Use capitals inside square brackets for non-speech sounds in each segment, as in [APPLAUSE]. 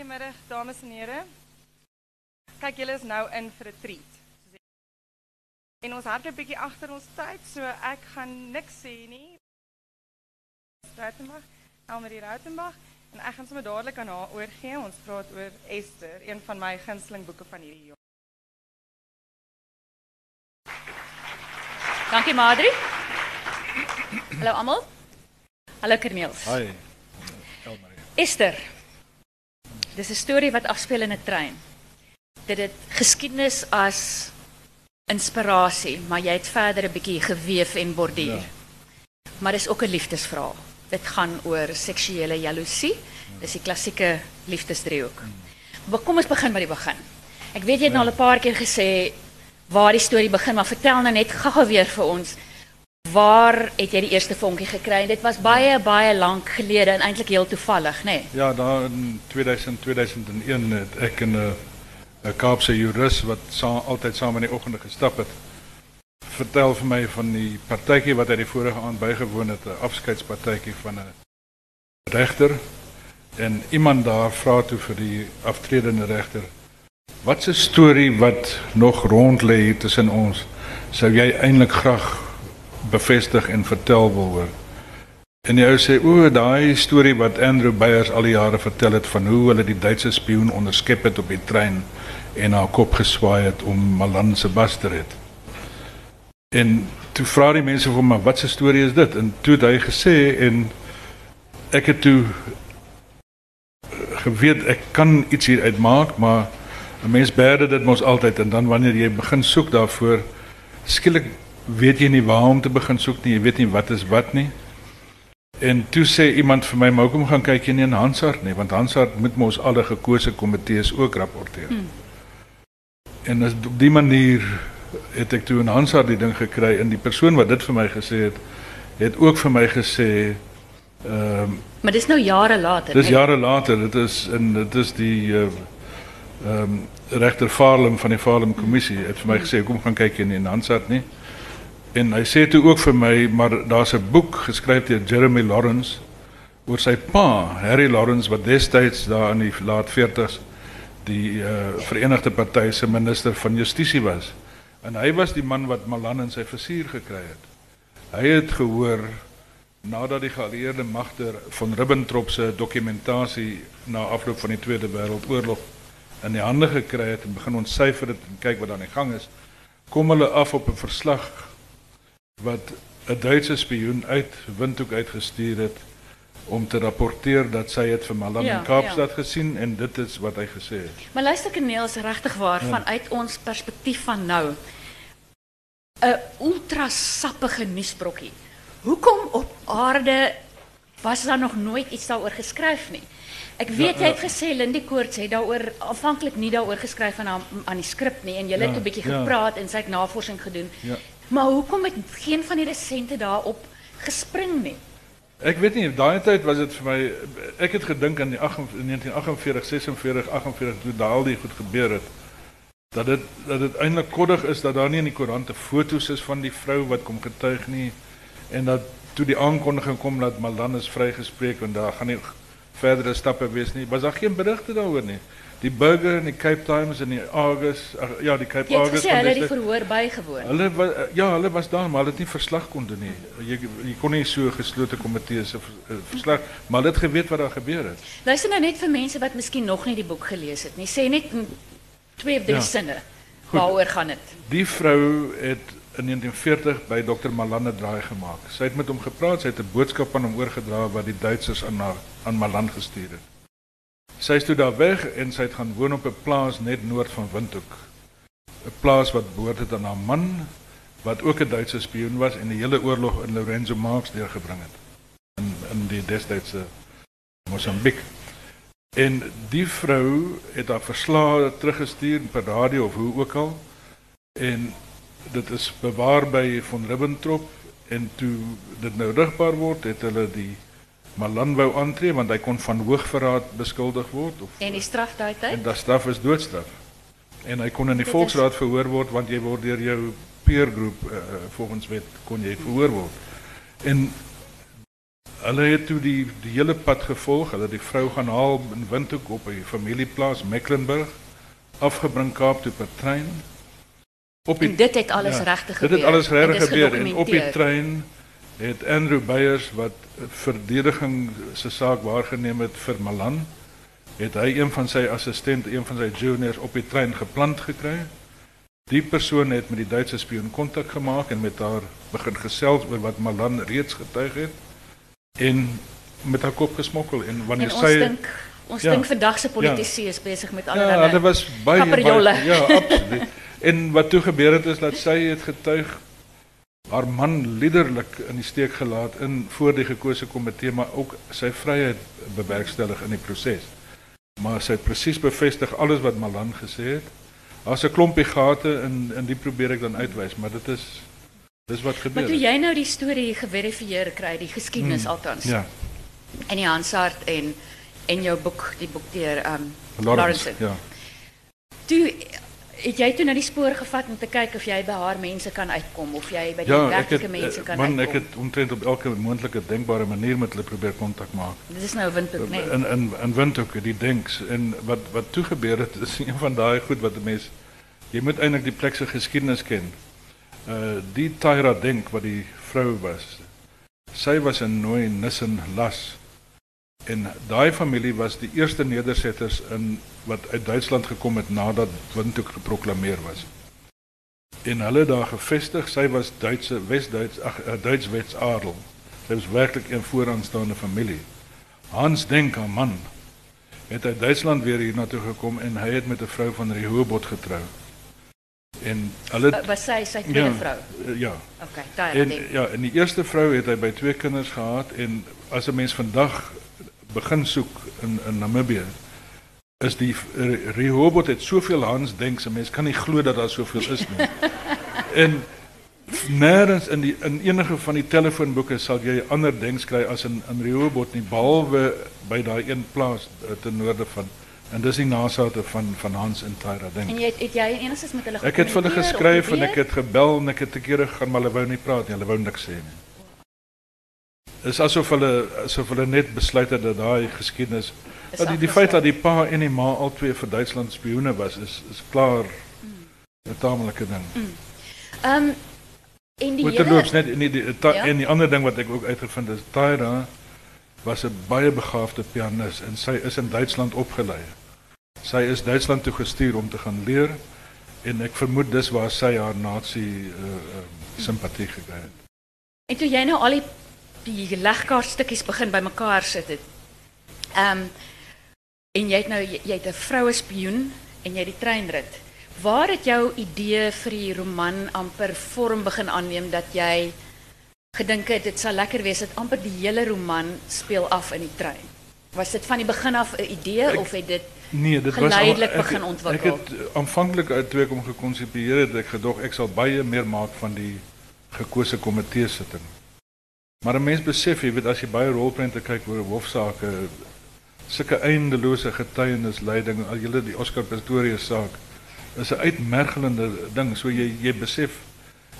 Goedemiddag dames en heren. Kijk, jullie is nou in vir 'n treat. En ons hardloop bietjie agter ons tyd, so ek gaan niks sê nie. Rautenbach, Elmarie Rautenbach en ek gaan sommer dadelik aan haar oorgee. Ons praat oor Esther, een van my gunsteling boeke van hierdie jaar. Dankie Madri. Hallo almal. Hallo Corneels. Hi. Elmarie. Esther. Dis 'n storie wat afspeel in 'n trein. Dit het geskiedenis as inspirasie, maar jy het verder 'n bietjie geweef en borduur. Ja. Maar dis ook 'n liefdesverhaal. Dit gaan oor seksuele jaloesie. Dis die klassieke liefdesdriehoek. Maar kom ons begin by die begin. Ek weet jy het nou al 'n paar keer gesê waar die storie begin, maar vertel nou net gou-gou weer vir ons. Waar het jy die eerste vonkie gekry? Dit was baie baie lank gelede en eintlik heel toevallig, nê? Nee? Ja, daar in 2000 2001 het ek en 'n 'n Kaapse jurist wat sa altyd saam in die oggende gestap het, vertel vir my van die partytjie wat hy die vorige aand bygewoon het, 'n afskeidspartytjie van 'n regter. En iemand daar vra toe vir die aftredende regter: "Wat 'n storie wat nog rond lê tussen ons, sou jy eintlik graag bevestig en vertel wil hoor?" En die ou sê: "O, daai storie wat Andrew Beyers al die jare vertel het van hoe hulle die Duitse spioen onderskep het op die trein en haar kop geswaai het om Malan se bas te red." En toe vra die mense vir hom: "Maar wat 'n storie is dit?" En toe het hy gesê en ek het toe geweet ek kan iets hier uitmaak, maar 'n mens berde dit mos altyd en dan wanneer jy begin soek daarvoor, skielik weet jy nie waar om te begin soek nie, jy weet nie wat is wat nie. En toe sê iemand vir my, "Maar hoekom gaan kyk jy nie in Hansard nie, want Hansard moet mos alle gekose komitees ook rapporteer." Hmm. En as op die manier het ek toe in Hansard die ding gekry en die persoon wat dit vir my gesê het, het ook vir my gesê ehm um, Maar dis nou jare later, Dis né? jare later, dit is en dit is die uh, ehm um, regter Farlem van die Farlem kommissie het vir my gesê kom gaan kyk in in Hansard nie. En hy sê toe ook vir my maar daar's 'n boek geskryf deur Jeremy Lawrence oor sy pa, Harry Lawrence wat destyds daar in die laat 40s die uh, Verenigde Party se minister van Justisie was. En hy was die man wat Malan in sy versuur gekry het. Hy het gehoor nadat die geallieerde magte van Ribbentrop se dokumentasie na afloop van die Tweede Wêreldoorlog in die hande gekry het en begin ontsyfer dit en kyk wat aan die gang is, kom hulle af op 'n verslag wat 'n Duitse spioen uit Windhoek uitgestuur het om te rapporteer dat sy het vir Malan Ja, in Kaapstad gesien en dit is wat hy gesê het. Maar luister Corneels, regtig waar vanuit ons perspektief van nou. 'n ultra sappige nuusbrokkie. Hoekom op aarde was daar nog nooit iets daaroor geskryf nie? Ek weet jy het gesê Lindy Koorts het daaroor aanvanklik nie daaroor geskryf aan aan die skrip nie en jy het 'n bietjie gepraat en sy het navorsing gedoen. Maar hoekom het geen van die resente daarop gespring nie? Ek weet nie, daai tyd was dit vir my ek het gedink aan die 8 in 1948, 46, 48 toe daal die goed gebeur het. Dat dit dat dit eintlik koddig is dat daar nie in die koerante foto's is van die vrou wat kom getuig nie en dat toe die aankondiging kom dat Malan is vrygespreek en daar gaan nie verdere stappe wees nie. Was daar geen berigte daaroor nie. Die Burger en die Cape Times en die Argus, ja, die Cape Jy Argus hulle het die verhoor bygewoon. Hulle was ja, hulle was daar, maar hulle het nie verslag kon doen nie. Jy jy kon nie so geslote komitee se eh, verslag, maar hulle het geweet wat daar gebeur het. Luister nou net vir mense wat miskien nog nie die boek gelees het nie. Sê net in twee of drie Ja. sinne. Waaroor gaan dit? Die vrou het in 1940 by Dr Malan 'n draai gemaak. Sy het met hom gepraat, sy het 'n boodskap aan hom oorgedra wat die Duitsers aan haar, aan Malan gestuur het. Sy is toe daar weg en sy het gaan woon op 'n plaas net noord van Windhoek. 'n Plaas wat behoort het aan haar man wat ook 'n Duitse spioen was en die hele oorlog in Lorenzo Marx deurgebring het in in die destydse Mosambiek. En die vrou het haar verslae teruggestuur per radio of hoe ook al. En dit is bewaar by von Ribbentrop en toe dit nou rigbaar word, het hulle die Malan wou aantree want hy kon van hoogverraad beskuldig word of En die straf daai en tyd? dat straf is doodstraf. En hy kon in die Dit is- volksraad verhoor word want jy word deur jou peer groep uh, volgens wet kon jy verhoor word. En hulle het toe die die hele pad gevolg. Hulle het die vrou gaan haal in Windhoek op 'n familieplaas Mecklenburg, afgebring Kaap toe per trein. Op die, en dit het alles ja, regtig gebeur. Dit het alles regtig gebeur en op die trein het Andrew Beyers wat verdediging se saak waargeneem het vir Malan, het hy een van sy assistent, een van sy juniors op die trein geplant gekry. Die persoon het met die Duitse spioen kontak gemaak en met haar begin gesels oor wat Malan reeds getuig het en met haar kop gesmokkel en wanneer en sy dink ons ja, dink vandag se politici ja, is besig met allerlei Ja, hulle was baie, baie ja, absoluut. en wat toe gebeur het is dat sy het getuig haar man liderlik in die steek gelaat in voor die gekose komitee maar ook sy vryheid bewerkstellig in die proses. Maar sy het presies bevestig alles wat Malan gesê het. Daar's 'n klompie gate in in die probeer ek dan uitwys, maar dit is dis wat gebeur. Maar toe jy nou die storie geverifieer kry, die geskiedenis hmm, althans. Ja. In die Hansard en en jou boek, die boek deur um Lawrence. Ja. Toe het jy toe na die spoor gevat om te kyk of jy by haar mense kan uitkom of jy by die ja, werklike mense kan man, uitkom? Ja, ek het omtrent op elke moontlike denkbare manier met hulle probeer kontak maak. Dit is nou Windhoek, nee. In in in Windhoek, die denks en wat wat toe gebeur het is een van daai goed wat 'n mens jy moet eintlik die plek se geskiedenis ken. Uh die Tyra Denk wat die vrou was. Sy was 'n nooi Nissen las. En daai familie was die eerste nedersetters in wat uit Duitsland gekom het nadat Windhoek geproklaameer was. En hulle daar gevestig, sy was Duitse Wes-Duits ag uh, Duits wetsadel. Sy was werklik 'n vooraanstaande familie. Hans Denker man het uit Duitsland weer hier na toe gekom en hy het met 'n vrou van Rehoboth getrou. En hulle uh, was sy sy tweede ja, vrou. Uh, ja. Okay, daai en ja, en die eerste vrou het hy by twee kinders gehad en as 'n mens vandag begin soek in in Namibië is die Rehoboth het soveel Hans denks 'n mens kan nie glo dat daar soveel is nie. [LAUGHS] en nêrens in die in enige van die telefoonboeke sal jy ander denks kry as in in Rehoboth nie behalwe by daai een plaas eh, te noorde van en dis die nasate van van Hans en Tyra dink. En jy het, het jy enigstens met hulle Ek het vir hulle geskryf en ek het gebel en ek het te kere gaan maar hulle wou nie praat nie, hulle wou niks sê nie. Is asof hulle asof hulle net besluit het dat daai geskiedenis dat die, die feit dat die pa en die ma al twee vir Duitsland spioene was is is klaar 'n mm. tamelike ding. Mm. Ehm mm. um, en die hele loops net in die, die ta, ja? en die ander ding wat ek ook uitgevind is Tyra was 'n baie begaafde pianis en sy is in Duitsland opgelei. Sy is Duitsland toe gestuur om te gaan leer en ek vermoed dis waar sy haar nasie uh, uh, simpatie gekry het. En toe jy nou al die die legkaartstukkies begin bymekaar sit het. Ehm um, En jy het nou jy het 'n vroue spioen en jy het die treinrit. Waar het jou idee vir die roman amper vorm begin aanneem dat jy gedink het dit sal lekker wees dat amper die hele roman speel af in die trein? Was dit van die begin af 'n idee ek, of het dit Nee, dit geleidelik was begin ontwikkel. Ek het aanvanklik uit twee kom gekonsepieer het ek gedog ek sal baie meer maak van die gekose komitee sitting. Maar 'n mens besef jy weet as jy baie rolprente kyk oor hofsaake sulke eindelose getuienisleiding al julle die Oscar Pistorius saak is 'n uitmergelende ding. So jy jy besef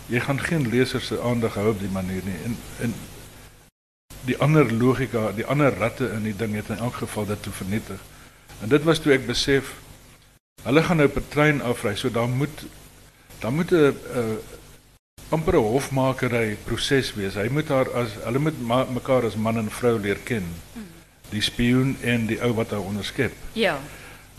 jy gaan geen leser se aandag hou op die manier nie. En en die ander logika die ander ratte in die ding het in elk geval dit te vernietig. En dit was toe ek besef hulle gaan nou per trein afry so dan moet dan moet 'n amper 'n hofmakery proses wees hy moet haar as hulle moet mekaar as man en vrou leer ken die spioen en die ou wat hy onderskep. Ja.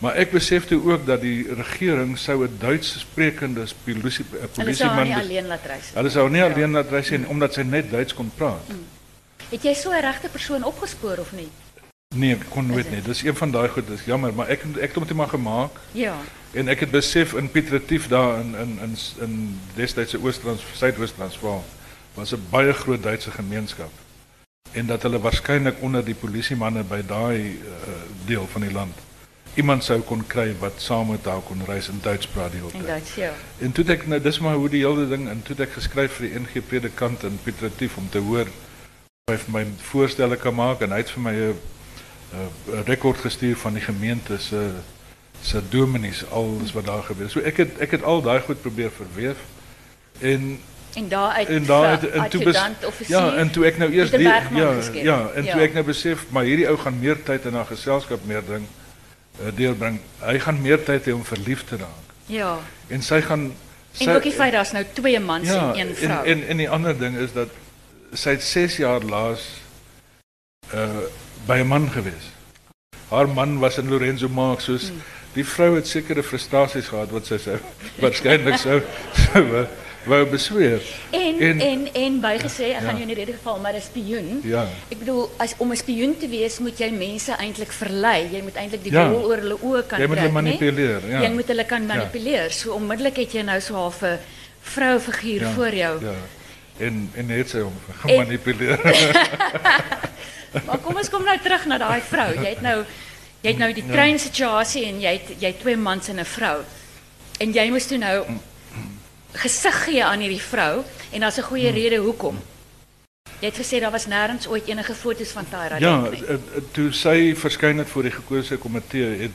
Maar ek besef toe ook dat die regering sou 'n Duits sprekende polisie polisie man Hulle sou nie alleen laat reis. Hulle sou nie ja. alleen laat reis nie omdat sy net Duits kon praat. Mm. Het jy so 'n regte persoon opgespoor of nie? Nee, ek kon nooit nie. Dis een van daai goed, dis jammer, maar ek ek het hom net maar gemaak. Ja. En ek het besef in Piet Retief daar in in in in destydse Oos-Trans Suidoos-Transvaal was 'n baie groot Duitse gemeenskap en dat hulle waarskynlik onder die polisiemanne by daai uh, deel van die land iemand sou kon kry wat saam met haar kon reis in Duits praat die hele tyd. In Duits, ja. En toe ek nou dis maar hoe die hele ding en toe ek geskryf vir die NG predikant in Pietretief om te hoor of hy vir my voorstelle kan maak en hy het vir my 'n 'n rekord gestuur van die gemeente se se dominees alles wat daar gebeur. So ek het ek het al daai goed probeer verweef en En daaruit en daaruit en toe bes, ja, en toe ek nou eers die, ja, geskep. ja, en toe Ja. ek nou besef maar hierdie ou gaan meer tyd in haar geselskap meer ding uh, deurbring. Hy gaan meer tyd hê om verlief te raak. Ja. En sy gaan sy En ook die feit daar's nou twee mans ja, en een en, vrou. en en die ander ding is dat sy het 6 jaar laas uh by 'n man gewees. Haar man was in Lorenzo Marx soos Hmm. die vrou het sekere frustrasies gehad wat sy sou [LAUGHS] waarskynlik sou sou wou- wou besweer. En En- en en bygesê, ek Ja. gaan jou in die rede geval, maar 'n spioen. Ja. Ek bedoel, as om 'n spioen te wees, moet jy mense eintlik verlei. Jy moet eintlik die Ja. wol oor hulle oë kan Jy moet hulle manipuleer, ja. Jy moet hulle kan manipuleer. So onmiddellik het jy nou so half 'n vroufiguur Ja, voor jou. Ja. En en het sy hom gemanipuleer. [LAUGHS] [LAUGHS] Maar kom ons kom nou terug na daai vrou. Jy het nou jy het nou die Ja. treinsituasie en jy het jy het twee mans en 'n vrou. En jy moes toe nou gesig gee aan hierdie vrou en daar's 'n goeie rede hoekom. Jy het gesê daar was nêrens ooit enige foto's van Tyra ja, nie. eh, toe sy verskyn het voor die gekose komitee het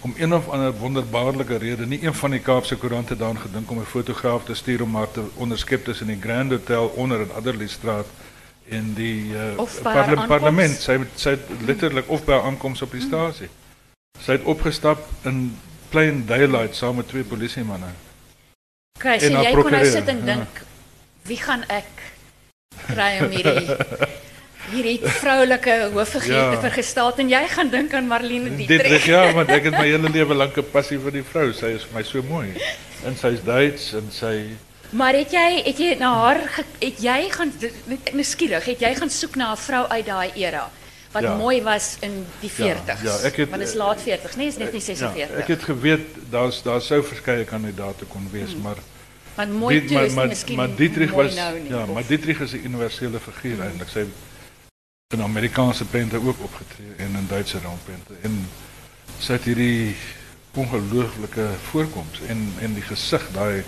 om een of ander wonderbaarlike rede nie een van die Kaapse koerante daaraan gedink om 'n fotograaf te stuur om haar te onderskep tussen die Grand Hotel onder in Adderley En die uh, aankoms? parlement. Sy het- sy letterlik of by aankoms op die stasie. Sy het opgestap in plain daylight saam met twee polisiemanne. Okay, so en haar jy kon nou sit en ja. dink wie gaan ek kry om hierdie hierdie vroulike hooffiguur Ja. te vergestaal en jy gaan dink aan Marlene Dit Dietrich. ja, want ek het my hele lewe lank 'n passie vir die vrou. Sy is vir my so mooi. En sy's Duits en sy Maar het jy het jy na haar het jy gaan nuuskierig, het jy gaan soek na 'n vrou uit daai era wat Ja. mooi was in die 40s. ja, ek het- want dit is laat 40s, nee, is net nie 46. Ja, ek het geweet daar's daar sou verskeie kandidaate kon wees, maar want mooi toe maar is maar, miskien maar Dietrich was nou nie. ja, of- maar Dietrich is 'n universele figuur eintlik. Sy het in Amerikaanse prente ook opgetree en in Duitse rampprente en sy het hierdie ongelooflike voorkoms en en die gesig daai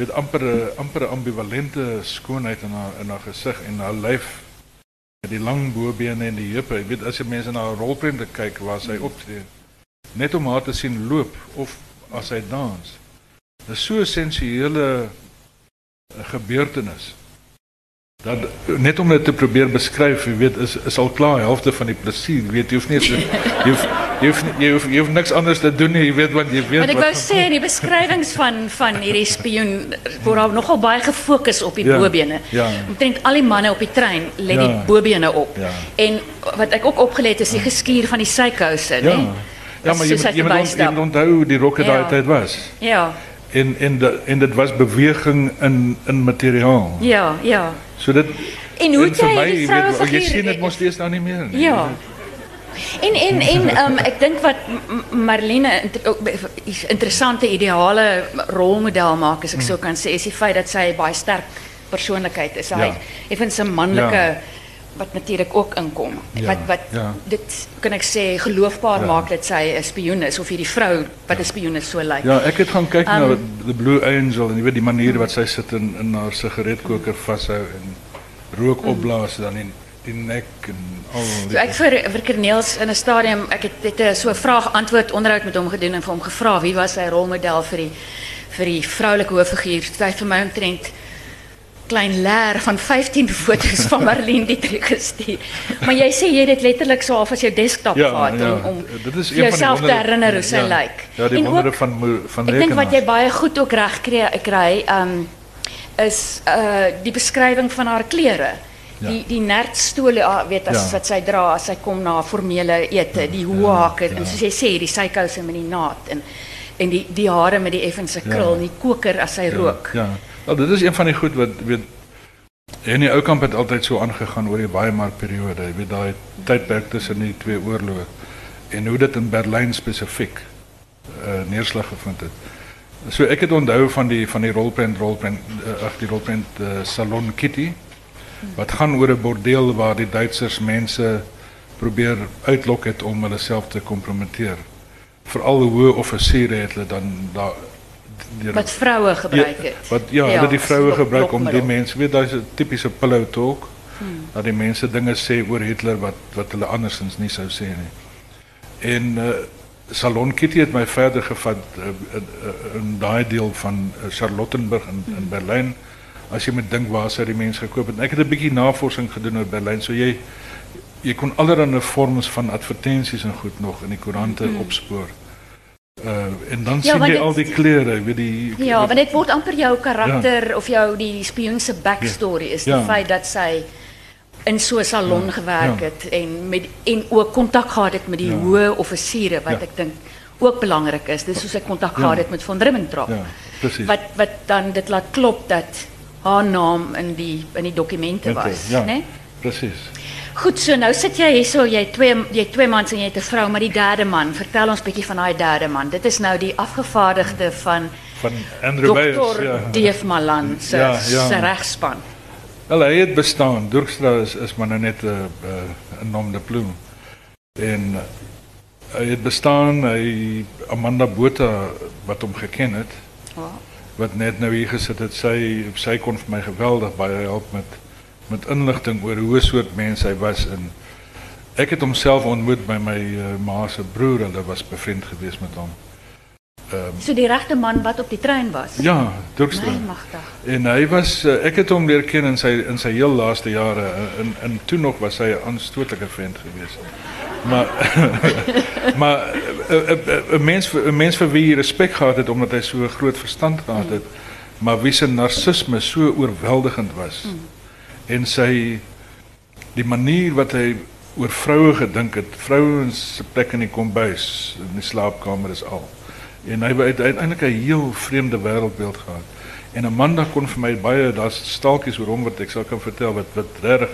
weet amper amper ambivalente skoonheid in haar in haar gesig en haar lyf met die lang bobene en die heupe. Jy weet as jy mense na haar rolprente kyk waar sy optree, net om haar te sien loop of as sy dans. Dit is so 'n sensuele gebeurtenis. Dat net om dit te probeer beskryf, jy weet, is is al klaar helfte van die plesier. Jy weet, jy hoef nie so, jy hoef jy hoef nie- jy hoef, jy hoef niks anders te doen nie, jy weet want jy weet Want ek wat wou sê [LAUGHS] die beskrywings van van hierdie spioen word daar nogal baie gefokus op die Ja, bobene. ja. Omtrent al die manne op die trein die Ja. bobene op. Ja. En wat ek ook opgelet is die geskuur van die sykouse, Ja. né? Ja, maar jy moet jy moet jy onthou hoe die rokke daai Ja. tyd was. Ja. En en de, en dit was beweging in in materiaal. Ja, ja. So dit En hoe het vir jy my, die jy weet, jy vrouefiguur- sien dit mos steeds nou nie meer nie. Ja. En en en um, ek dink wat Marlene interessante ideale rolmodel maak as ek so kan sê is die feit dat sy baie sterk persoonlikheid is. Hy Ja. effens 'n manlike Ja. wat natuurlik ook inkom. Ja, Wat wat ja. dit kan ek sê geloofbaar Ja. maak dat sy 'n spioen is of hierdie vrou wat 'n spioen is so lyk. Ja, ek het gaan kyk na Um, The Blue Angel en jy weet die manier wat sy sit in in haar sigaretkoker vashou en rook opblaas dan in nek en al So ek vir vir Corneels in 'n stadium, ek het het 'n so 'n vraag antwoord onderhoud met hom gedoen en vir hom gevra wie was sy rolmodel vir die vir die vroulike hooffiguur. Sy het vir my omtrent klein leer van 15 foto's van Marlene Dietrich gestuur. Maar jy sê jy het dit letterlik so half as jou desktop ja, gehad ja, om om dit is een jouself te herinner hoe sy ja, lyk. Ja, die En wondere ook- van van Ek dink wat jy rekenaars. baie goed ook reg kry kry um is uh die beskrywing van haar klere. Ja. Die die nertstole ah, weet as Ja. wat sy dra as sy kom na formele ete, die hoehakke ja. en soos jy sê die sykouse met die naad en en die die hare met die effense krul, Ja. die koker as sy rook. Ja. Wel, dit is een van die goed wat weet en die ou kamp het altyd so aangegaan oor die Weimar periode. Jy weet daai tydperk tussen die twee oorloë en hoe dit in Berlyn spesifiek uh, neerslag gevind het. So ek het onthou van die van die rolprent rolprent uh, ag die rolprent uh, Salon Kitty wat gaan oor 'n bordeel waar die Duitsers mense probeer uitlok het om hulle self te kompromiteer. Veral hoë offisiere het hulle dan daar deur- Wat vroue gebruik ja, het. Wat ja, hulle die as vroue lok- gebruik om die lokmiddel. mense, weet daai is 'n tipiese pillow talk. Hmm. Dat die mense dinge sê oor Hitler wat wat hulle andersins nie sou sê nie. En uh, Salon Kitty het my verder gevat uh, in, uh, in daai deel van Charlottenburg in, in Berlyn as jy moet dink waar sou die mens gekoop het. Ek het 'n bietjie navorsing gedoen oor Berlyn. So jy jy kon allerlei vorms van advertensies en goed nog in die koerante mm. opspoor. Uh, en dan Ja, jy dit- al die kleure, weet die Ja, want dit word amper jou karakter of jou die spioen se backstory is Ja. feit dat sy in so 'n salon Ja, gewerk ja. het en met en ook kontak gehad het met die Ja. hoë offisiere wat Ja. ek dink ook belangrik is. Dis soos sy kontak gehad het met von Ribbentrop. Wat wat dan dit laat klop dat haar naam in die in die dokumente was, ja. né? Presies. Goed, so nou sit jy hierso, jy het twee jy twee mans en jy het 'n vrou, maar die derde man, vertel ons bietjie van daai derde man. Dit is nou die afgevaardigde van Van Andrew Beyers, Dr. ja. Deef Malan se Ja, ja. se regspan. Wel, hy het bestaan. Durkstra is is maar nou net 'n uh, 'n nom de plume. En uh, hy het bestaan, hy Amanda Botha wat hom geken het, Wow. Wat net nou hier gesit het, sy sy kon vir my geweldig baie help met met inligting oor hoe soort mens hy was en ek het homself ontmoet by my uh, ma se broer, hulle was bevriend geweest met hom. Ehm So die regte man wat op die trein was. ja, Durkstra. My magtig. En hy was uh, ek het hom leer ken in sy in sy heel laaste jare en en toe nog was hy 'n aanstootlike vent geweest. Maar [LAUGHS] maar 'n 'n mens vir 'n mens vir wie jy respek gehad het omdat hy so groot verstand gehad het, maar wie se narcisme so oorweldigend was. En sy die manier wat hy oor vroue gedink het, vrouens se plek in die kombuis, in die slaapkamer is al. En hy het uiteindelik 'n heel vreemde wêreldbeeld gehad. En Amanda kon vir my baie daar's staaltjies oor hom wat ek sal kan vertel wat wat regtig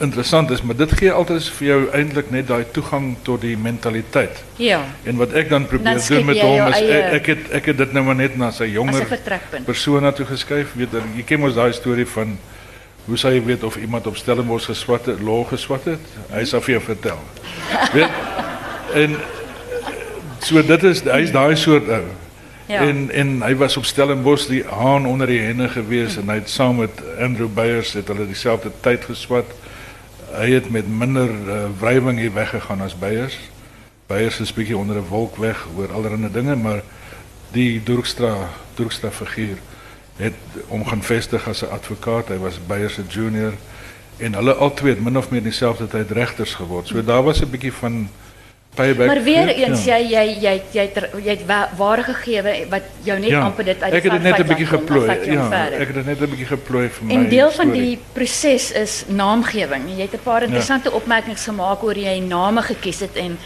interessant is, maar dit gee altyd vir jou eintlik net daai toegang tot die mentaliteit. Ja, En wat ek dan probeer Dan skep doen met hom is ek, ek het ek het dit nou maar net na sy as 'n jonger persone toe geskuif. Weet jy, jy ken mos daai storie van hoe sou jy weet of iemand op Stellenbosch geswat het, law geswat het? Hy sal vir jou vertel. [LAUGHS] weet? En so dit is hy's daai soort ou. Ja. En en hy was op Stellenbosch die haan onder die henne gewees en hy het saam met Andrew Beyers het hulle dieselfde tyd geswat. Hy het met minder uh, wrywing hier weggegaan as Beyers. Beyers is bietjie onder 'n wolk weg oor allerlei dinge, maar die Durkstra Durkstra figuur het hom gaan vestig as 'n advokaat. Hy was Beyers se junior en hulle albei het min of meer dieselfde tyd regters geword. So daar was 'n bietjie van payback. Maar weer eens ja. jy jy jy jy het er- jy het wa- ware gegee wat jou net amper dit uit ek het dit net 'n bietjie geplooi. Ja, ek het dit net 'n bietjie geplooi vir my. En deel van storie. die proses is naamgewing. Jy het 'n paar interessante opmerkings gemaak oor jy name gekies het en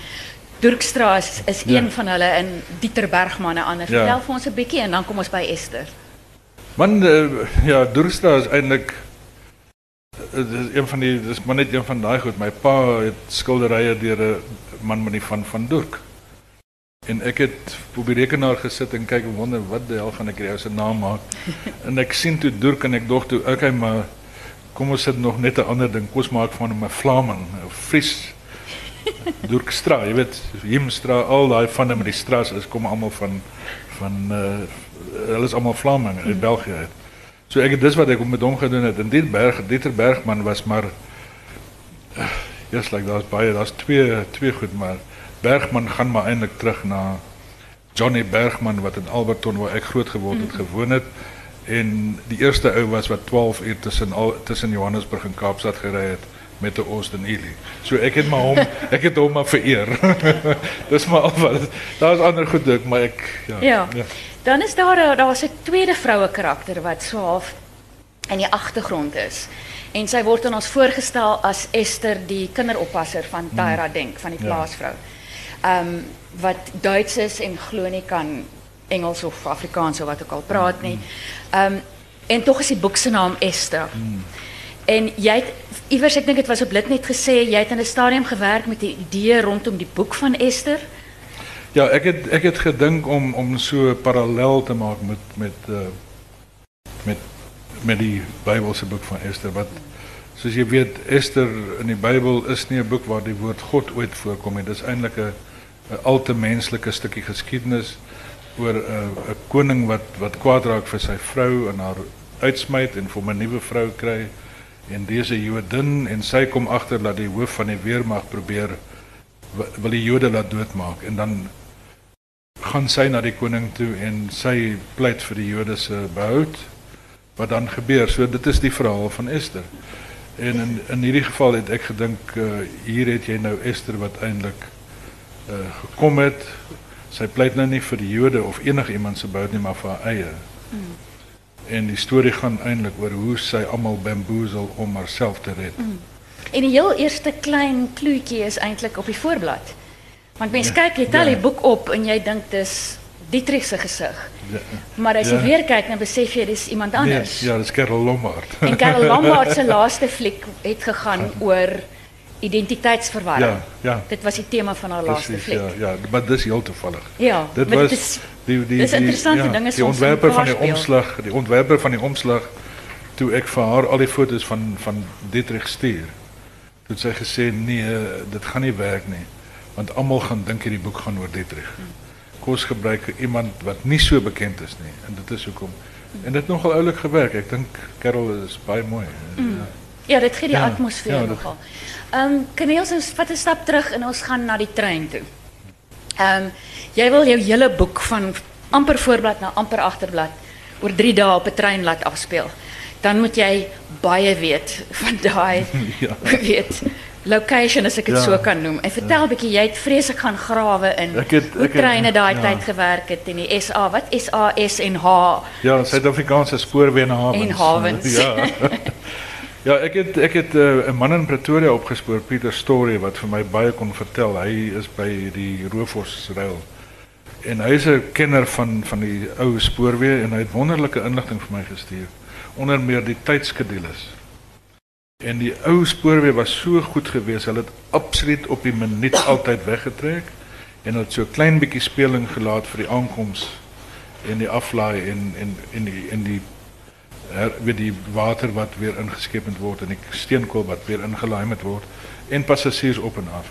Durkstra is, is Ja. een van hulle en Dieter Bergman 'n ander. Ja. Vertel vir ons 'n bietjie en dan kom ons by Esther. Man uh, ja, Durkstra is eintlik uh, dis een van die dis maar net een van daai goed. My pa het skilderye deur 'n man met die van van Durk. En ek het op die rekenaar gesit en kyk en wonder wat die hel gaan ek hierdie ou se naam maak. [LAUGHS] en ek sien toe Durk en ek dog toe, okay, maar kom ons sit nog net 'n ander ding. Kom ons maak van hom 'n Vlaming of Fries. [LAUGHS] Durkstra, jy weet, Himstra, al daai van met die stra's is kom almal van van uh hulle is almal Vlamingen uit België uit. So ek het dis wat ek met hom gedoen het. En Dieter Berg, Dieter Bergman was maar uh, yes, like daar's baie, daar's twee twee goed maar Bergman gaan maar eintlik terug na Johnny Bergman wat in Alberton waar ek groot geword het gewoon het en die eerste ou was wat 12 uur tussen al tussen Johannesburg en Kaapstad gery het met 'n Austin Ely. So ek het maar hom [LAUGHS] ek het hom maar vereer. [LAUGHS] Dis maar al wat daar's ander goed ook, maar ek ja. Ja. Dan is daar daar's 'n tweede vroue karakter wat so half in die agtergrond is. En sy word aan ons voorgestel as Esther, die kinderoppasser van Tyra Denk van die Ja. plaasvrou. Ehm wat Duits is en glo nie kan Engels of Afrikaans of wat ook al praat nie. Ehm en tog is die boek se naam Esther. En jy het iewers ek dink dit was op Litnet gesê jy het in 'n stadium gewerk met die idee rondom die boek van Esther. Ja, ek het ek het gedink om om so parallel te maak met met uh met met die Bybelse boek van Ester wat soos jy weet Ester in die Bybel is nie 'n boek waar die woord God ooit voorkom nie. Dis eintlik 'n 'n altemenslike stukkie geskiedenis oor 'n 'n koning wat wat kwaad raak vir sy vrou en haar uitsmyt en vir 'n nuwe vrou kry. En dese Jodin en sy kom agter dat die hoof van die weermag probeer wi- wil die Jode laat doodmaak. En dan gaan sy na die koning toe en sy pleit vir die Jode se behoud wat dan gebeur. So dit is die verhaal van Esther. En in in hierdie geval het ek gedink uh, hier het jy nou Esther wat eintlik uh, gekom het. Sy pleit nou nie vir die Jode of enigiemand se bout nie, maar vir haar eie. Mm. En die storie gaan eintlik oor hoe sy almal bamboezel om haarself te red. Mm. En die heel eerste klein kloetjie is eintlik op die voorblad. Want mens ja, kyk, jy tel ja. die boek op en jy dink dis Dietrich se gesig. Ja. Maar as jy ja. weer kyk, dan besef jy dis iemand anders. Nee, ja, dis Karel Lombard. en Karel Lombard se [LAUGHS] laaste fliek het gegaan oor identiteitsverwarring. Ja, ja. Dit was die tema van haar laaste fliek. Ja, ja, maar dis heel toevallig. Ja, dit was dis, die die dis interessante ja, dinge die ontwerper van die omslag, die ontwerper van die omslag toe ek vir haar al die foto's van van Dietrich stuur. Toe sy gesê nee, dit gaan nie werk nie, want almal gaan dink hierdie boek gaan oor Dietrich. Hmm kos gebruik iemand wat nie so bekend is nie. En dit is hoekom. En dit nogal oulik gewerk. Ek dink Carol is baie mooi mm. ja dit gee die ja, atmosfeer ja, nogal. Ehm um, kan jy ons vat 'n stap terug en ons gaan na die trein toe. Ehm um, jy wil jou hele boek van amper voorblad na amper agterblad oor 3 dae op 'n trein laat afspeel. Dan moet jy baie weet van daai [LAUGHS] ja. weet location ek dit ja. so kan noem. En vertel 'n ja. bietjie, jy het vreeslik gaan grawe in. Ek het ek treine daai ja. tyd gewerk het in die SA. Wat SA S en H? Ja, Suid-Afrikaanse spoorweë en hawens. En hawens. [LAUGHS] Ja. ja, ek het ek het eh, 'n uh, man in Pretoria opgespoor, Pieter Story wat vir my baie kon vertel. Hy is by die Roofvosrail. En hy is 'n kenner van van die ou spoorweë en hy het wonderlike inligting vir my gestuur. Onder meer die tydskedules. En die ou spoorweë was so goed geweest, hulle het absoluut op die minuut altyd weggetrek en het so klein bietjie speling gelaat vir die aankoms en die aflaai en en en die en die her, weet die water wat weer ingeskep word en die steenkool wat weer ingelaai moet word en passasiers op en af.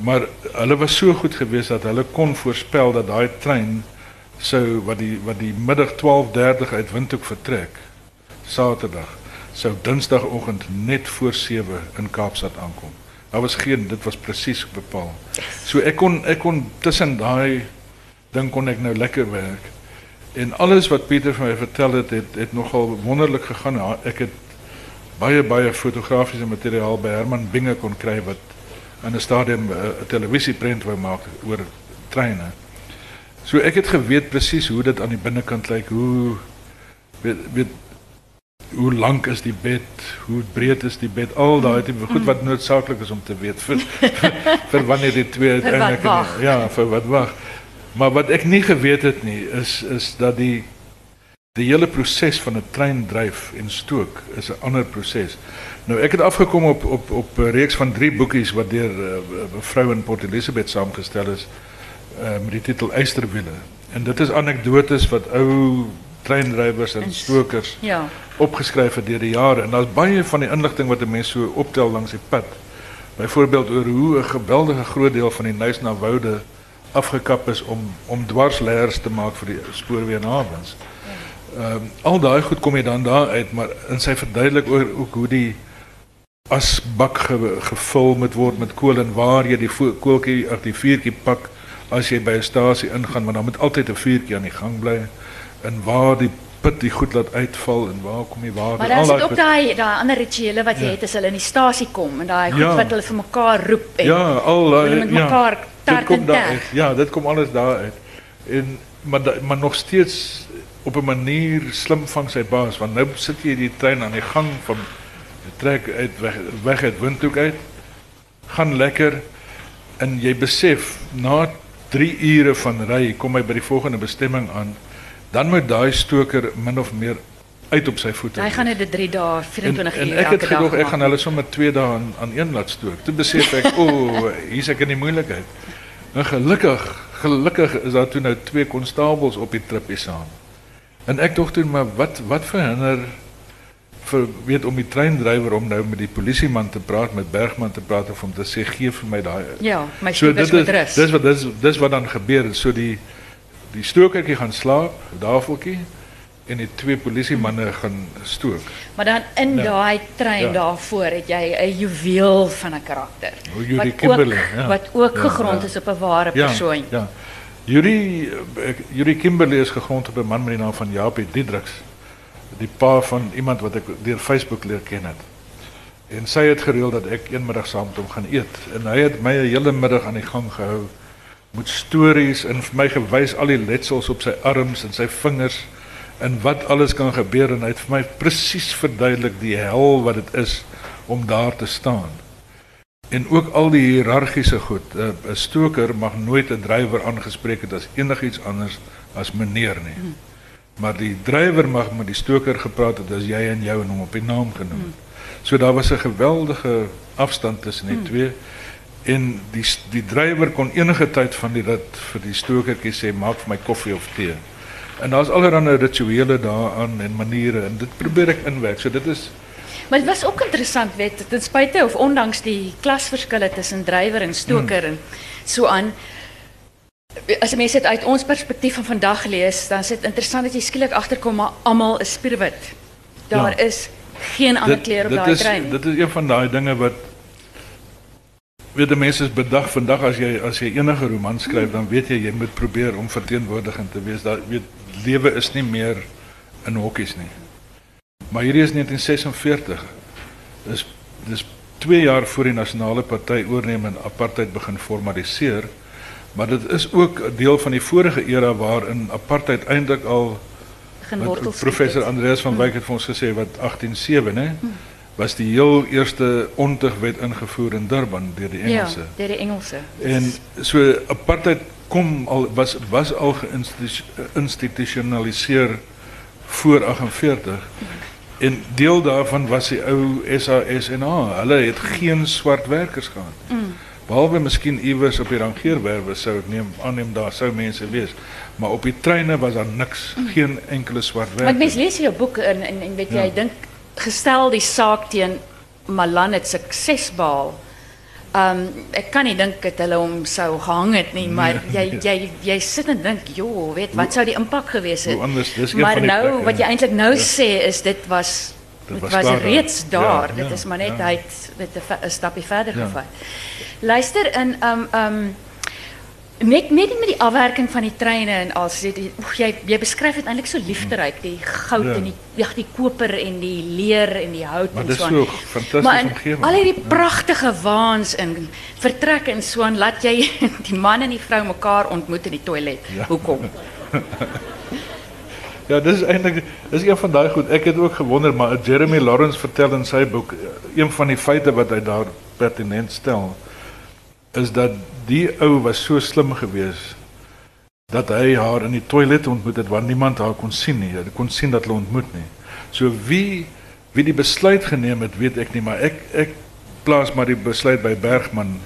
Maar hulle was so goed geweest dat hulle kon voorspel dat daai trein sou wat die wat die middag 12:30 uit Windhoek vertrek Saterdag sou Dinsdagoggend net voor 7 in Kaapstad aankom. Daar was geen, dit was presies bepaal. So ek kon ek kon tussen daai ding kon ek nou lekker werk. En alles wat Pieter vir my vertel het, het het nogal wonderlik gegaan. Ek het baie baie fotografiese materiaal by Herman Binge kon kry wat aan 'n stadium eh, 'n televisieprent wou maak oor treine. So ek het geweet presies hoe dit aan die binnekant lyk, hoe weet, weet hoe lank is die bed, hoe breed is die bed, al tipe goed wat noodsaaklik is om te vir, vir wanneer die twee uiteindelik ja, vir wat wag. Maar wat ek nie geweet het nie is is dat die die hele proses van 'n trein dryf en stook is 'n ander proses. Nou ek het afgekom op op op 'n reeks van 3 boekies wat deur 'n uh, eh, vrou in Port Elizabeth saamgestel is uh, met die titel Eysterwiele. En dit is anekdotes wat ou treindrywers en stokers ja. opgeskryf het deur die jare en daar's baie van die inligting wat 'n mens so optel langs die pad. Byvoorbeeld oor hoe 'n geweldige groot deel van die Nysna woude afgekap is om om dwarsleers te maak vir die spoorweë hawens. Ehm um, al daai goed kom jy dan daar uit, maar in sy verduidelik oor ook hoe die asbak ge, gevul moet word met kool en waar jy die koeltjie of die vuurtjie pak as jy by 'n stasie ingaan, want dan moet altyd 'n vuurtjie aan die gang bly en waar die put die goed laat uitval en waar kom die water maar dan is ook daai daai ander rituele wat jy ja. het as hulle in die stasie kom en daai goed ja. wat hulle vir mekaar roep en ja al daai met mekaar ja, dit kom daar uit. Ja dit kom alles daar uit. En maar da, maar nog steeds op 'n manier slim van sy baas want nou sit jy die trein aan die gang van trek uit weg weg uit Windhoek uit. Gaan lekker. En jy besef na 3 ure van ry kom hy by die volgende bestemming aan dan moet daai stoker min of meer uit op sy voete. Hy gaan net 3 dae 24 en, uur. En ek het gedog ek gaan hulle sommer 2 dae aan aan een laat stook. Toe besef ek, [LAUGHS] o, oh, hier's ek in die moeilikheid. Nou gelukkig, gelukkig is daar toe nou twee konstabels op die tripie saam. En ek dink toe maar wat wat verhinder vir weet om die treindrywer om nou met die polisieman te praat met Bergman te praat of om te sê gee vir my daai. Ja, my so, dit is dis wat dis dis wat dan gebeur so die die stokertjie gaan slaap, daveltjie en die twee polisiemanne gaan stook. Maar dan in ja. daai trein ja. daarvoor het jy 'n juweel van 'n karakter. Wat Kimberley, ook, ja. wat ook ja, gegrond ja. is op 'n ware ja, persoon. Ja. Yuri Yuri Kimberley is gegrond op 'n man met die naam van Japie Diedriks die pa van iemand wat ek deur Facebook leer ken het. En sy het gereël dat ek eenmiddag saam met hom gaan eet en hy het my 'n hele middag aan die gang gehou met stories en vir my gewys al die letsels op sy arms en sy vingers en wat alles kan gebeur en hy het vir my presies verduidelik die hel wat dit is om daar te staan. En ook al die hiërargiese goed. 'n Stoker mag nooit 'n drywer aangespreek het as enigiets anders as meneer nie. Hmm. Maar die drywer mag met die stoker gepraat het as jy en jou en hom op die naam genoem. Hmm. So daar was 'n geweldige afstand tussen die hmm. twee en die die drywer kon enige tyd van die rit vir die stokertjie sê maak vir my koffie of tee. En daar's allerlei rituele daaraan en maniere en dit probeer ek inwerk. So dit is Maar het was ook interessant, weet ten spijt of ondanks die klasverschillen tussen drijver en stoker mm. en zo aan. Als je het uit ons perspectief van vandaag leest, dan is het interessant dat je skielik achterkomt, maar allemaal is spierwit. Daar is geen andere kleur op die trein. Dit is een van die dingen wat weet de mensen is bedag vandag als je als je enige roman schrijft, dan weet je je moet proberen om verteenwoordigend te wees. Dat weet leven is niet meer in hokkies nie. Maar hierdie is 1946. Dis dis 2 jaar voor die nasionale party oorneem en apartheid begin formaliseer. Maar dit is ook 'n deel van die vorige era waarin apartheid eintlik al professor Andreas van Wyk het vir ons gesê wat 187 nê was die heel eerste ontigwet ingevoer in Durban deur die Engelse. Ja, deur die Engelse. En so apartheid kom al was was al geïnstitusionaliseer voor 48. En deel daarvan was die ou SASNA. Hulle het geen swart werkers gehad. Mm. Behalwe miskien iewers op die rangeerwerwe sou ek neem aanneem daar sou mense wees, maar op die treine was daar niks, mm. geen enkele swart werker. Maar mens lees jou boek en en, en weet jy, ja. dink gestel die saak teen Malan het sukses behaal. Um ek kan nie dink dat hulle hom sou gehang het nie, maar jy [LAUGHS] jy jy sit en dink, "Jo, weet wat sou die impak gewees het?" Anders, maar nou plek, wat jy eintlik nou ja. sê is dit was dit was, was reeds daar. Ja, dit is maar net ja. hy het 'n stapie verder gevat. Luister in um um Net net met die afwerking van die treine en al sê jy jy beskryf dit eintlik so liefderyk die goud ja. en die ja die koper en die leer en die hout maar en so. Maar dis so fantasties omgewing. Al hierdie ja. pragtige waans in vertrek en so aan laat jy [LAUGHS] die man en die vrou mekaar ontmoet in die toilet. Ja. Hoekom? [LAUGHS] ja, dis eintlik dis een van daai goed. Ek het ook gewonder maar Jeremy Lawrence vertel in sy boek een van die feite wat hy daar pertinent stel is dat die ou was so slim geweest dat hy haar in die toilet ontmoet het waar niemand haar kon sien nie. Hy kon sien dat hulle ontmoet nie. So wie wie die besluit geneem het, weet ek nie, maar ek ek plaas maar die besluit by Bergman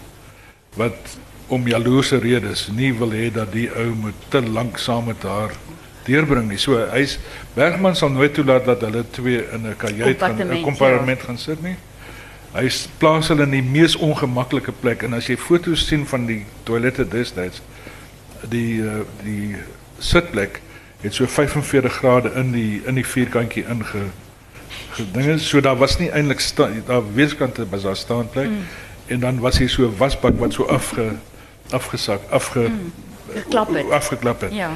wat om jaloerse redes nie wil hê dat die ou moet te lank saam met haar deurbring nie. So hy's Bergman sal nooit toelaat dat hulle twee in 'n kajuit gaan 'n kompartement ja. gaan sit nie. Hy plaas hulle in die mees ongemaklike plek. En as jy foto's sien van die toilette destyds die uh, die sitplek het so 45 grade in die in die vierkantjie inge dinge so daar was nie eintlik daar weerskante was daar staanplek. Mm. en dan was hier so 'n wasbak wat so afge afgesak afge mm. geklap het. afgeklap het. Ja.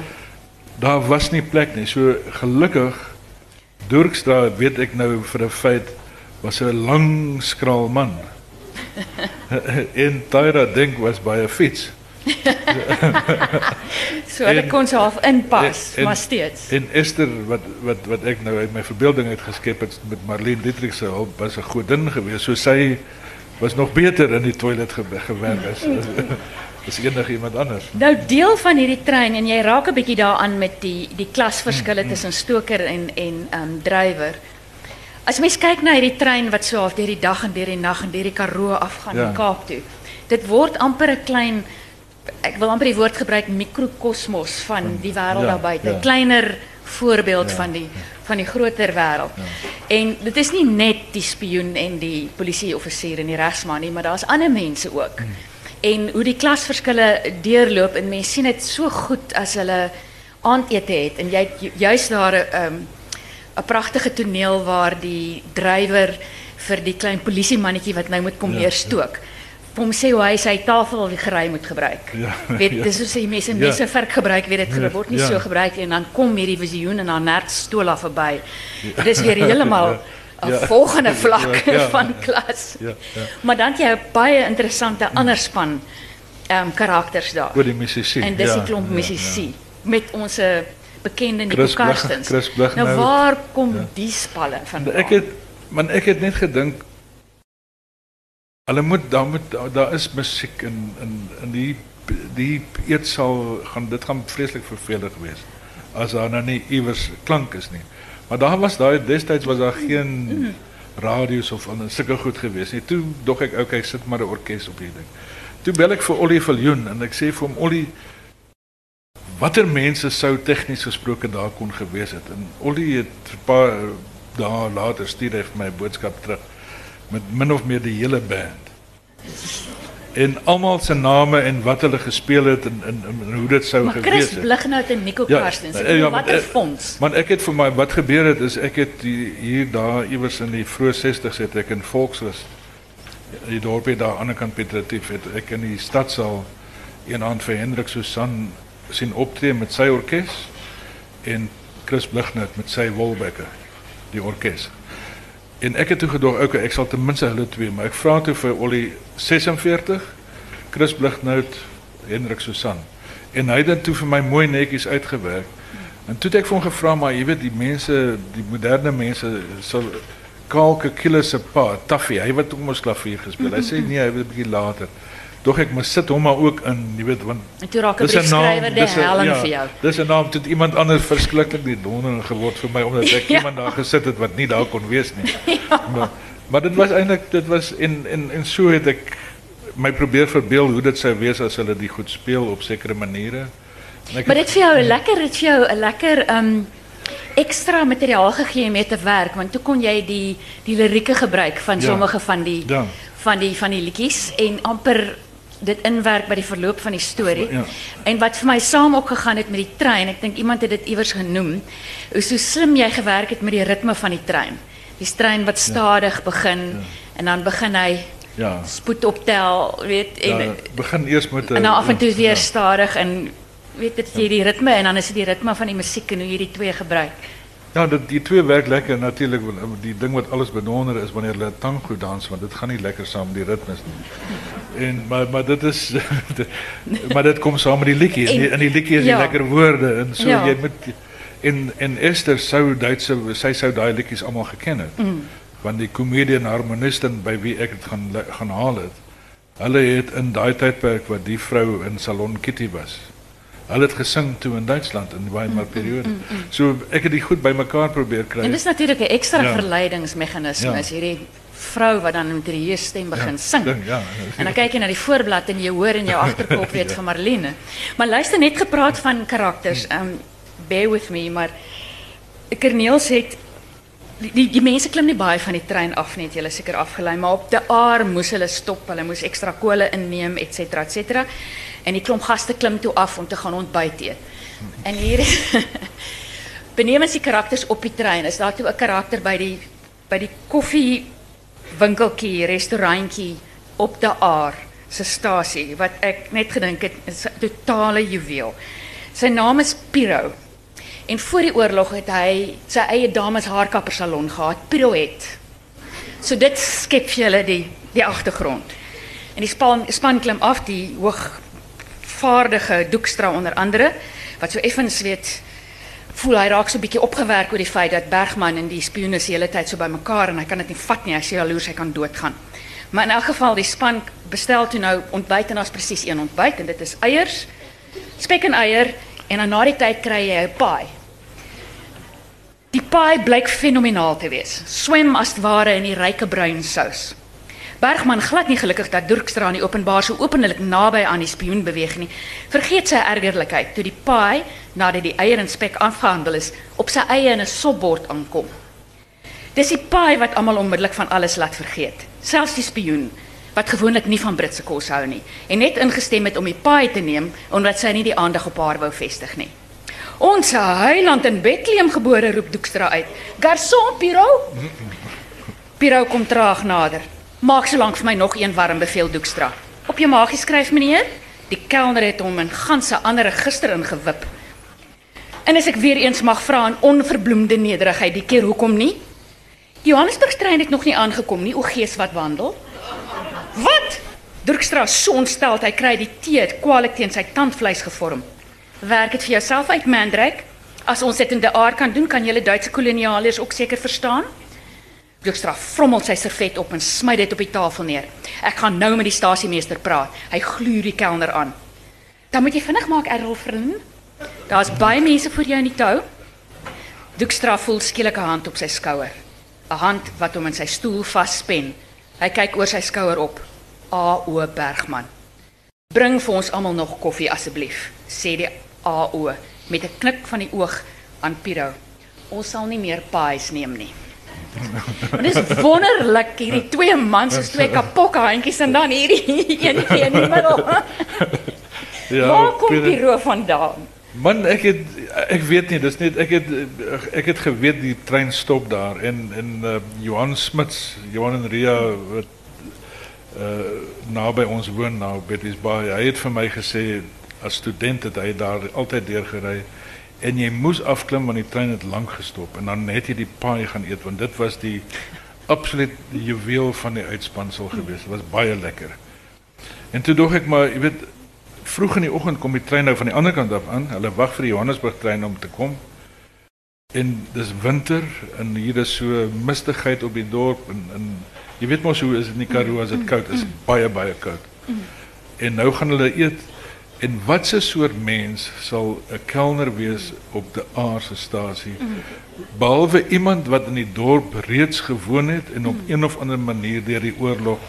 Daar was nie plek nie. So gelukkig Dorkstra weet ek nou vir 'n feit was 'n lang skraal man. [LAUGHS] en Tyra dink was by 'n fiets. [LAUGHS] so hulle kon se half inpas, en, maar steeds. En Esther wat wat wat ek nou uit my verbeelding uit geskep het met Marlene Dietrich se hulp was 'n godin geweest. So sy was nog beter in die toilet ge gewerk as [LAUGHS] as enige iemand anders. Nou deel van hierdie trein en jy raak 'n bietjie daaraan met die die klasverskille mm, mm. tussen stoker en en um, drywer. As mens kyk na hierdie trein wat so half deur die dag en deur die nag en deur die Karoo afgaan ja. Kaap toe. Dit word amper 'n klein ek wil amper die woord gebruik mikrokosmos van die wêreld ja, daar buite. 'n ja. Kleiner voorbeeld ja, van die van die groter wêreld. Ja. En dit is nie net die spioen en die polisieoffisier en die regsman nie, maar daar's ander mense ook. Hmm. En hoe die klasverskille deurloop en mense sien dit so goed as hulle aandete het en jy juist daar 'n um, ehm, 'n pragtige toneel waar die drywer vir die klein polisiemannetjie wat nou moet kom ja, stook. Ja. vir hom sê hoe hy sy tafel wie gery moet gebruik. Ja, weet ja. dis soos jy mense Ja. mense vark gebruik, weet dit Ja, word nie ja. so gebruik en dan kom hierdie visioen en dan nerk stola verby. Dis weer heeltemal [LAUGHS] 'n Ja. volgende vlak Ja, ja. van klas. Ja, ja. Maar dan jy 'n baie interessante ander span ehm um, karakters daar. Oor die musisie. En dis ja, die klomp ja, musisie met ons eh, bekende Nico Karstens. Chris Blig nou nou- waar kom die spalle vandaan? Ek het man ek het net gedink hulle moet daar moet daar, daar is musiek in in in die die eetsaal gaan dit gaan vreeslik vervelig wees as daar nou nie iewers klank is nie. Maar daar was daai destyds was daar geen radio's of ander sulke goed gewees nie. Toe dog ek okay, sit maar 'n orkes op hierdie ding. Toe bel ek vir Ollie Viljoen en ek sê vir hom Ollie watter mense sou tegnies gesproke daar kon gewees het. En Ollie het 'n paar dae later stuur hy vir my 'n boodskap terug met min of meer die hele band. En almal se name en wat hulle gespeel het en en, en hoe dit sou gewees Chris het. Blignout en Nico Ja, Karstens. ja, bedoel, ja, maar, watter eh, fonds? Man ek het vir my wat gebeur het is ek het die, hier daar iewers in die vroeë 60s het ek in Volksrus die dorpie daar aan die ander kant Pietretief het ek in die stadsaal een aand vir Hendrik Susan sien optree met sy orkes en Chris Blignout met sy Wolbecker die orkes. En ek het toe gedog okay ek sal ten minste hulle twee maar ek vra toe vir Ollie 46 Chris Blignout Hendrik Susan en hy het dit toe vir my mooi netjies uitgewerk. En toe het ek vir hom gevra maar jy weet die mense, die moderne mense sal Kalke Kille se pa, Taffy, hy wat ook mos klavier gespeel. Hy sê nee, hy het 'n bietjie later. Dog ek moet sit hom maar ook in, jy weet, want En toe raak 'n briefskrywer die dis 'n- helling ja, vir jou. Dis 'n naam tot iemand anders verskriklik nie donder geword vir my omdat [LAUGHS] ek Ja. iemand daar gesit het wat nie daar kon wees nie. [LAUGHS] maar, maar dit was eintlik dit was en en en so het ek my probeer verbeel hoe dit sou wees as hulle die goed speel op sekere maniere. En ek Maar dit vir jou 'n lekker dit vir jou 'n lekker um ekstra materiaal gegee mee te werk want toe kon jy die die lirieke gebruik van Ja. sommige van die Ja. van die van die liedjies en amper dit inwerk by die verloop van die storie. Ja. En wat vir my saam ook gegaan het met die trein, ek dink iemand het dit iewers genoem, is hoe slim jy gewerk het met die ritme van die trein. Die trein wat stadig begin en dan begin hy ja. spoed optel, weet en Ja, begin eers met en dan af en toe weer stadig en weet jy die ritme en dan is dit die ritme van die musiek en hoe jy die twee gebruik. Ja, dit die twee werk lekker natuurlik. Die ding wat alles benonder is wanneer hulle tango dans want dit gaan nie lekker saam met die ritmes nie. En maar maar dit is [LAUGHS] maar dit kom saam met die liedjie. In die, in die is die lekker woorde en so Ja. jy moet en en Esther sou Duitse sy sou daai liedjies almal geken het. Mm. Want die komedie en harmonisten by wie ek dit gaan gaan haal het. Hulle het in daai tydperk wat die vrou in Salon Kitty was. Hulle het gesing toe in Duitsland in die Weimar periode. So ek het die goed bymekaar probeer kry. En dis natuurlik 'n ekstra Ja. verleidingsmeganisme Ja. is hierdie vrou wat dan met hierdie stem begin Ja, sing. ding, ja. En dan kyk jy na die voorblad en jy hoor in jou [LAUGHS] agterkop weet van Marlene. Maar luister net gepraat van karakters. Um bear with me, maar Corneels het die, die die mense klim nie baie van die trein af net, jy is seker afgelei, maar op die aar moes hulle stop, hulle moes ekstra kole inneem, et cetera, et cetera. En die klomp gaste klim toe af om te gaan ontbyt eet. En hier [LAUGHS] benewens die karakters op die trein, is daar toe 'n karakter by die by die koffie winkeltjie, restaurantjie op die aar se stasie wat ek net gedink het is 'n totale juweel. Sy naam is Piro. En voor die oorlog het hy sy eie dames haarkappersalon gehad, Piroet. So dit skep vir julle die die agtergrond. En die span span klim af die hoogvaardige Doekstra onder andere wat so effens weet voel hy raak so 'n bietjie opgewerk oor die feit dat Bergman en die spioene se hele tyd so bymekaar en hy kan dit nie vat nie. Hy sê jaloers hy kan doodgaan. Maar in elk geval die span bestel toe nou ontbyt en daar's presies een ontbyt en dit is eiers, spek en eier en dan na die tyd kry jy 'n paai. Die paai blyk fenomenaal te wees. Swem as ware in die ryke bruin sous. Bergman glad nie gelukkig dat Durkstra in die openbaar so openlik naby aan die spioen beweeg nie. Vergeet sy ergerlikheid toe die paai nadat die eier en spek afgehandel is, op sy eie in 'n sopbord aankom. Dis die paai wat almal onmiddellik van alles laat vergeet, selfs die spioen wat gewoonlik nie van Britse kos hou nie en net ingestem het om die paai te neem omdat sy nie die aandag op haar wou vestig nie. Ons heiland in Bethlehem gebore roep Doekstra uit. Garçon Piro. Piro kom traag nader. Maak so lank vir my nog een warm beveel Doekstra. Op jou maagie skryf meneer. Die kelner het hom in ganse ander register ingewip. En as ek weer eens mag vra in onverbloemde nederigheid, die keer hoekom nie? Johannesburg trein het nog nie aangekom nie, o gees wat wandel. Wat? Dirkstra so ontstel, hy kry die tee kwaliek teen sy tandvleis gevorm. Werk dit vir jouself uit, Mandrek? As ons dit in die aard kan doen, kan julle Duitse kolonialers ook seker verstaan. Dirkstra frommel sy servet op en smy dit op die tafel neer. Ek gaan nou met die stasiemeester praat. Hy gluur die kelner aan. Dan moet jy vinnig maak, Errol vriend. Daar's baie mense voor jou in die tou. Dirkstra voel skielik 'n hand op sy skouer. 'n Hand wat hom in sy stoel vasspen. Hy kyk oor sy skouer op. AO Bergman. Bring vir ons almal nog koffie asseblief, sê die AO met 'n knik van die oog aan Piro. Ons sal nie meer pies neem nie. Maar dis wonderlik hierdie twee mans soos twee kapok handjies en dan hierdie [LAUGHS] een in die middel. Ja, Waar kom Pieter- Piro vandaan? Man, ek het ek weet nie, dis net ek het ek het geweet die trein stop daar en en uh, Johan Smits, Johan en Ria wat uh naby ons woon nou Betty's Bay. Hy het vir my gesê as student het hy daar altyd deurgery en jy moes afklim want die trein het lank gestop en dan net jy die paai gaan eet want dit was die absoluut die juweel van die uitspansel gewees. Dit was baie lekker. En toe dog ek maar, jy weet, vroeg in die oggend kom die trein nou van die ander kant af aan. Hulle wag vir die Johannesburg trein om te kom. En dis winter en hier is so mistigheid op die dorp en en jy weet mos hoe is dit in die Karoo as dit koud is, baie baie koud. En nou gaan hulle eet en watse soort mens sal 'n kelner wees op die aardstasie behalwe iemand wat in die dorp reeds gewoon het en op een of ander manier deur die oorlog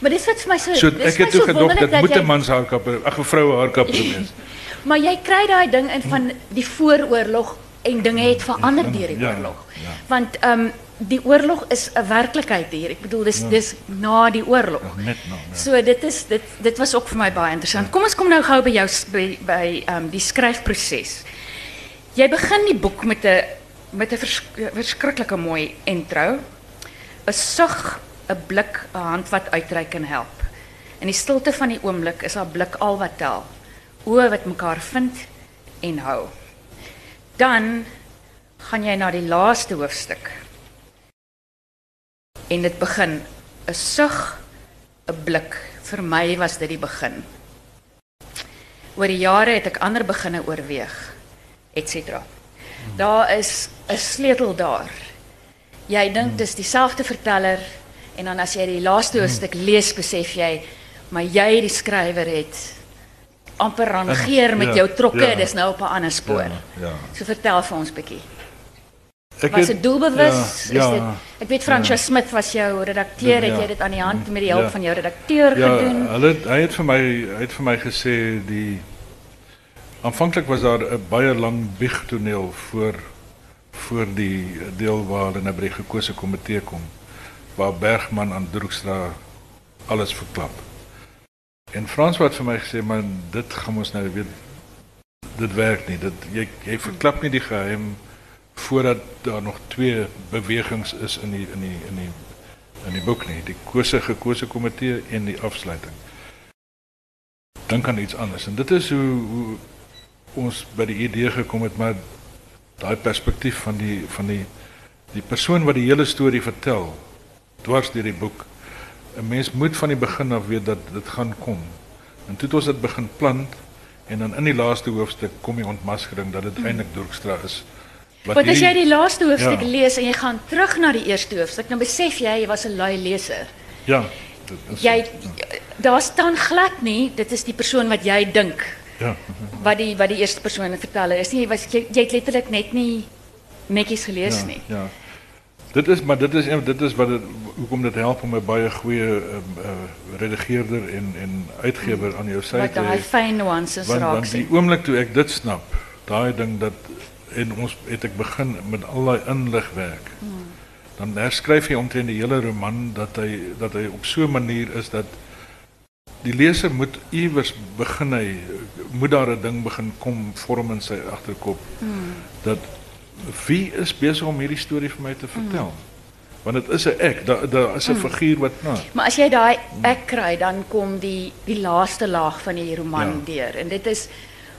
Maar dis wat vir my so So ek het toe so gedog wonderlik dit dat moet jy- 'n mans haarkapper, ag 'n vroue haarkapper wees. [LAUGHS] Maar jy kry daai ding in van die vooroorlog en dinge het verander deur die Ja, oorlog. ja. Want ehm um, die oorlog is 'n werklikheid hier. Ek bedoel dis dis na die oorlog. Net. Ja. So dit is dit dit was ook vir my baie interessant. Kom ons kom nou gou by jou s- by by um, die skryfproses. Jy begin die boek met 'n met 'n vers, verskriklike mooi intro. 'n Sug, 'n blik, 'n hand wat uitreik en help. In die stilte van die oomblik is haar blik al wat tel. Oë wat mekaar vind en hou. Dan gaan jy na die laaste hoofstuk. En dit begin 'n sug, 'n blik. Vir my was dit die begin. Oor die jare het ek ander beginne oorweeg, etc. Daar is 'n sleutel daar. Jy dink dis dieselfde verteller en dan as jy die laaste hoofstuk lees, besef jy maar jy die skrywer het amper rangeer met ja, jou trokke, ja. dis nou op 'n ander spoor. Ja, ja. So vertel vir ons bietjie. Ek Was dit doelbewus? Ja, ja, dit Ek weet Fransja Smit was jou redakteur, Ja. het jy dit aan die hand met die hulp Ja. van jou redakteur ja, gedoen? hulle het- hy het vir my hy het vir my gesê die aanvanklik was daar 'n baie lang biegtoneel voor voor die deel waar hulle nou by die gekose komitee kom waar Bergman aan Droekstra alles verklap. En Frans het vir my gesê man dit gaan ons nou weet dit werk nie. Dit jy jy verklap nie die geheim voordat daar nog twee bewegings is in die in die in die in die boek nie. Die kose gekose komitee en die afsluiting. Dan kan iets anders. En dit is hoe hoe ons by die idee gekom het maar daai perspektief van die van die die persoon wat die hele storie vertel dwars deur die boek. 'n Mens moet van die begin af weet dat dit gaan kom. En toe het ons dit begin plant en dan in die laaste hoofstuk kom die ontmaskering dat dit eintlik Dorkstra is. Wat Want as jy die laaste hoofstuk Ja. lees en jy gaan terug na die eerste hoofstuk, dan besef jy jy was 'n lui leser. ja, is Jy daar staan glad nie, dit is die persoon wat jy dink ja. wat die wat die eerste persoon verteller is nie. Jy was jy, jy het letterlik net nie netjies gelees ja, nie. Ja. Dit is maar dit is dit is wat dit hoekom dit help om 'n baie goeie um, uh, redigeerder en en uitgewer aan jou sy Wat te daai hê. fyn nuances Want, raak want sien. die oomblik toe ek dit snap, daai ding dat en ons het ek begin met al daai inligwerk. Hmm. Dan herskryf jy omtrent die hele roman dat hy dat hy op so 'n manier is dat die leser moet iewers begin hy moet daar 'n ding begin kom vorm in sy agterkop Hmm. dat wie is besig om hierdie storie vir my te vertel? Want dit is 'n ek, daar daar is 'n figuur wat na. Maar as jy daai ek kry, dan kom die die laaste laag van die roman deur. En dit is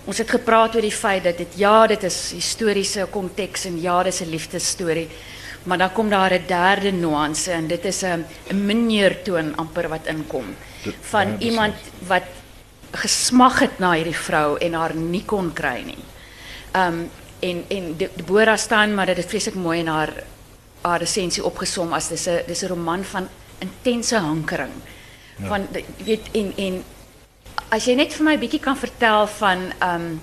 ons het gepraat oor die feit dat dit ja, dit is historiese konteks en ja, dit is 'n liefdesstorie. Maar dan kom daar 'n derde nuance en dit is 'n 'n mineurtoon amper wat inkom van ja, dis iemand wat gesmag het na hierdie vrou en haar nie kon kry nie. Um en en Deborah staan maar dit is vreeslik mooi in haar haar resensie opgesom as dis 'n dis 'n roman van intense hankering. Ja. Van weet en en as jy net vir my 'n bietjie kan vertel van um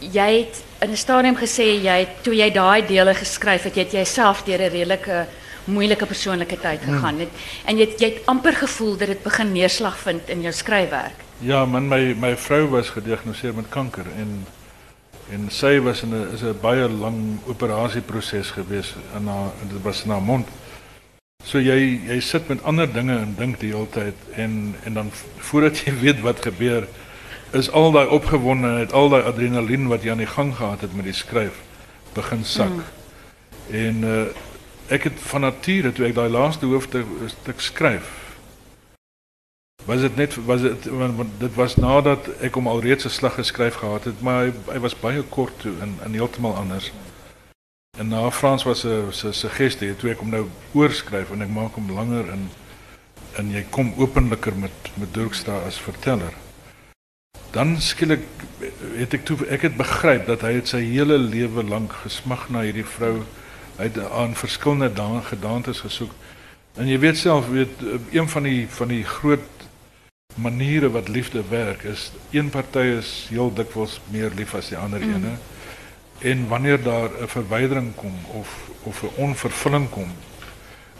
jy het in 'n stadium gesê jy het toe jy daai dele geskryf het, jy het jouself deur 'n redelike moeilike persoonlike tyd gegaan het en jy het, jy het amper gevoel dat dit begin neerslag vind in jou skryfwerk. Ja, man my my vrou was gediagnoseer met kanker en en sy was in 'n is 'n baie lang operasieproses gewees in haar dit was in haar mond. So jy jy sit met ander dinge en dink die hele tyd en en dan voordat jy weet wat gebeur is al daai opgewondenheid, al daai adrenalien wat jy aan die gang gehad het met die skryf begin sak. Mm. En uh ek het van nature toe ek daai laaste hoofstuk stuk skryf was dit net was dit want, dit was nadat ek hom alreeds 'n slag geskryf gehad het maar hy, hy was baie kort toe en en heeltemal anders. En na Frans was 'n suggestie toe ek hom nou oorskryf en ek maak hom langer en en jy kom openliker met met Dirkstra as verteller. Dan skielik het ek toe ek het begryp dat hy het sy hele lewe lank gesmag na hierdie vrou. Hy het aan verskillende daan gedaantes gesoek. En jy weet self weet een van die van die groot maniere wat liefde werk is een party is heel dikwels meer lief as die ander mm. ene. En wanneer daar 'n verwydering kom of of 'n onvervulling kom,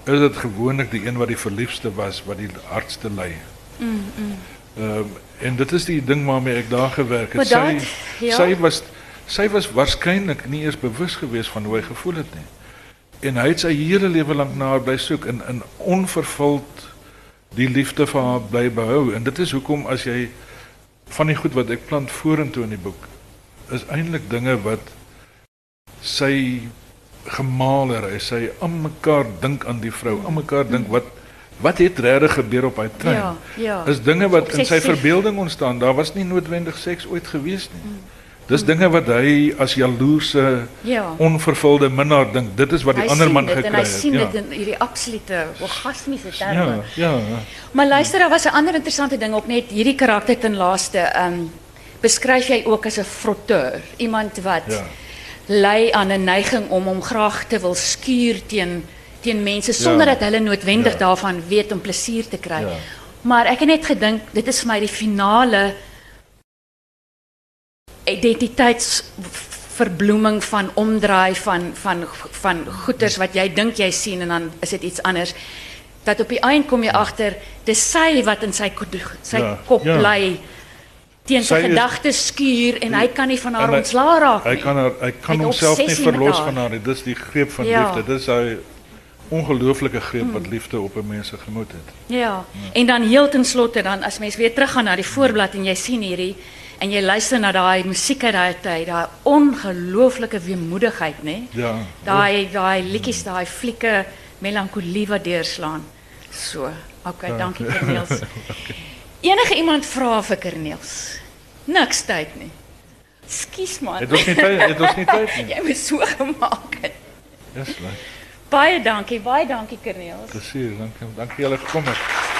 is dit gewoonlik die een wat die verliefste was wat die hardste ly. Mm, mm. Ehm um, en dit is die ding waarmee ek daar gewerk het. Dat, sy ja. sy was sy was waarskynlik nie eers bewus gewees van hoe hy gevoel het nie. En hy het sy hele lewe lank na haar bly soek in in onvervuld die liefde vir haar bly behou en dit is hoekom as jy van die goed wat ek plant vorentoe in die boek is eintlik dinge wat sy gemaaler hy sy aan mekaar dink aan die vrou aan mekaar dink wat wat het regtig gebeur op hy trein Ja, ja. is dinge wat in sy verbeelding ontstaan daar was nie noodwendig seks ooit gewees nie dis dinge wat hy as jaloerse Ja. onvervulde minnaar dink dit is wat die Hy ander man gekry en hy het sien ja. dit in hierdie absolute orgasmiese terme. ja ja ja Maar luister, daar was 'n ander interessante ding ook net hierdie karakter ten laaste. Ehm um, beskryf jy ook as 'n frotteur, iemand wat Ja. Ly aan 'n neiging om hom graag te wil skuur teen teen mense sonder Ja. dat hulle noodwendig Ja. daarvan weet om plesier te kry. Ja. Maar ek het net gedink dit is vir my die finale identiteitsverbloeming van omdraai van van van goeters wat jy dink jy sien en dan is dit iets anders. Dat op die eind kom jy agter dis sy wat in sy sy Ja, kop ja. Teen sy Sy gedagtes skuur en hy kan nie van haar hy- ontslaa raak Hy nie. kan haar hy kan Hy homself nie verlos van haar nie. Dis die greep van Ja. liefde. Dis hy ongelooflike greep wat liefde op 'n mens se gemoed het. Ja. En dan heel ten slotte dan as mens weer teruggaan na die voorblad en jy sien hierdie en jy luister na daai musiek uit daai tyd, daai ongelooflike weemoedigheid, nê? Ja. Daai daai liedjies, daai flieke melankolie wat deurslaan. So. Okay, dankie Corneels. [LAUGHS] Enige iemand vra vir Corneels? Niks tyd nie. Skus man. Het ons nie tyd, het ons nie tyd nie. [LAUGHS] Jy was so gemaak. het. Dis reg. Baie dankie, baie dankie Corneels. Plesier, dankie. Dankie julle gekom het.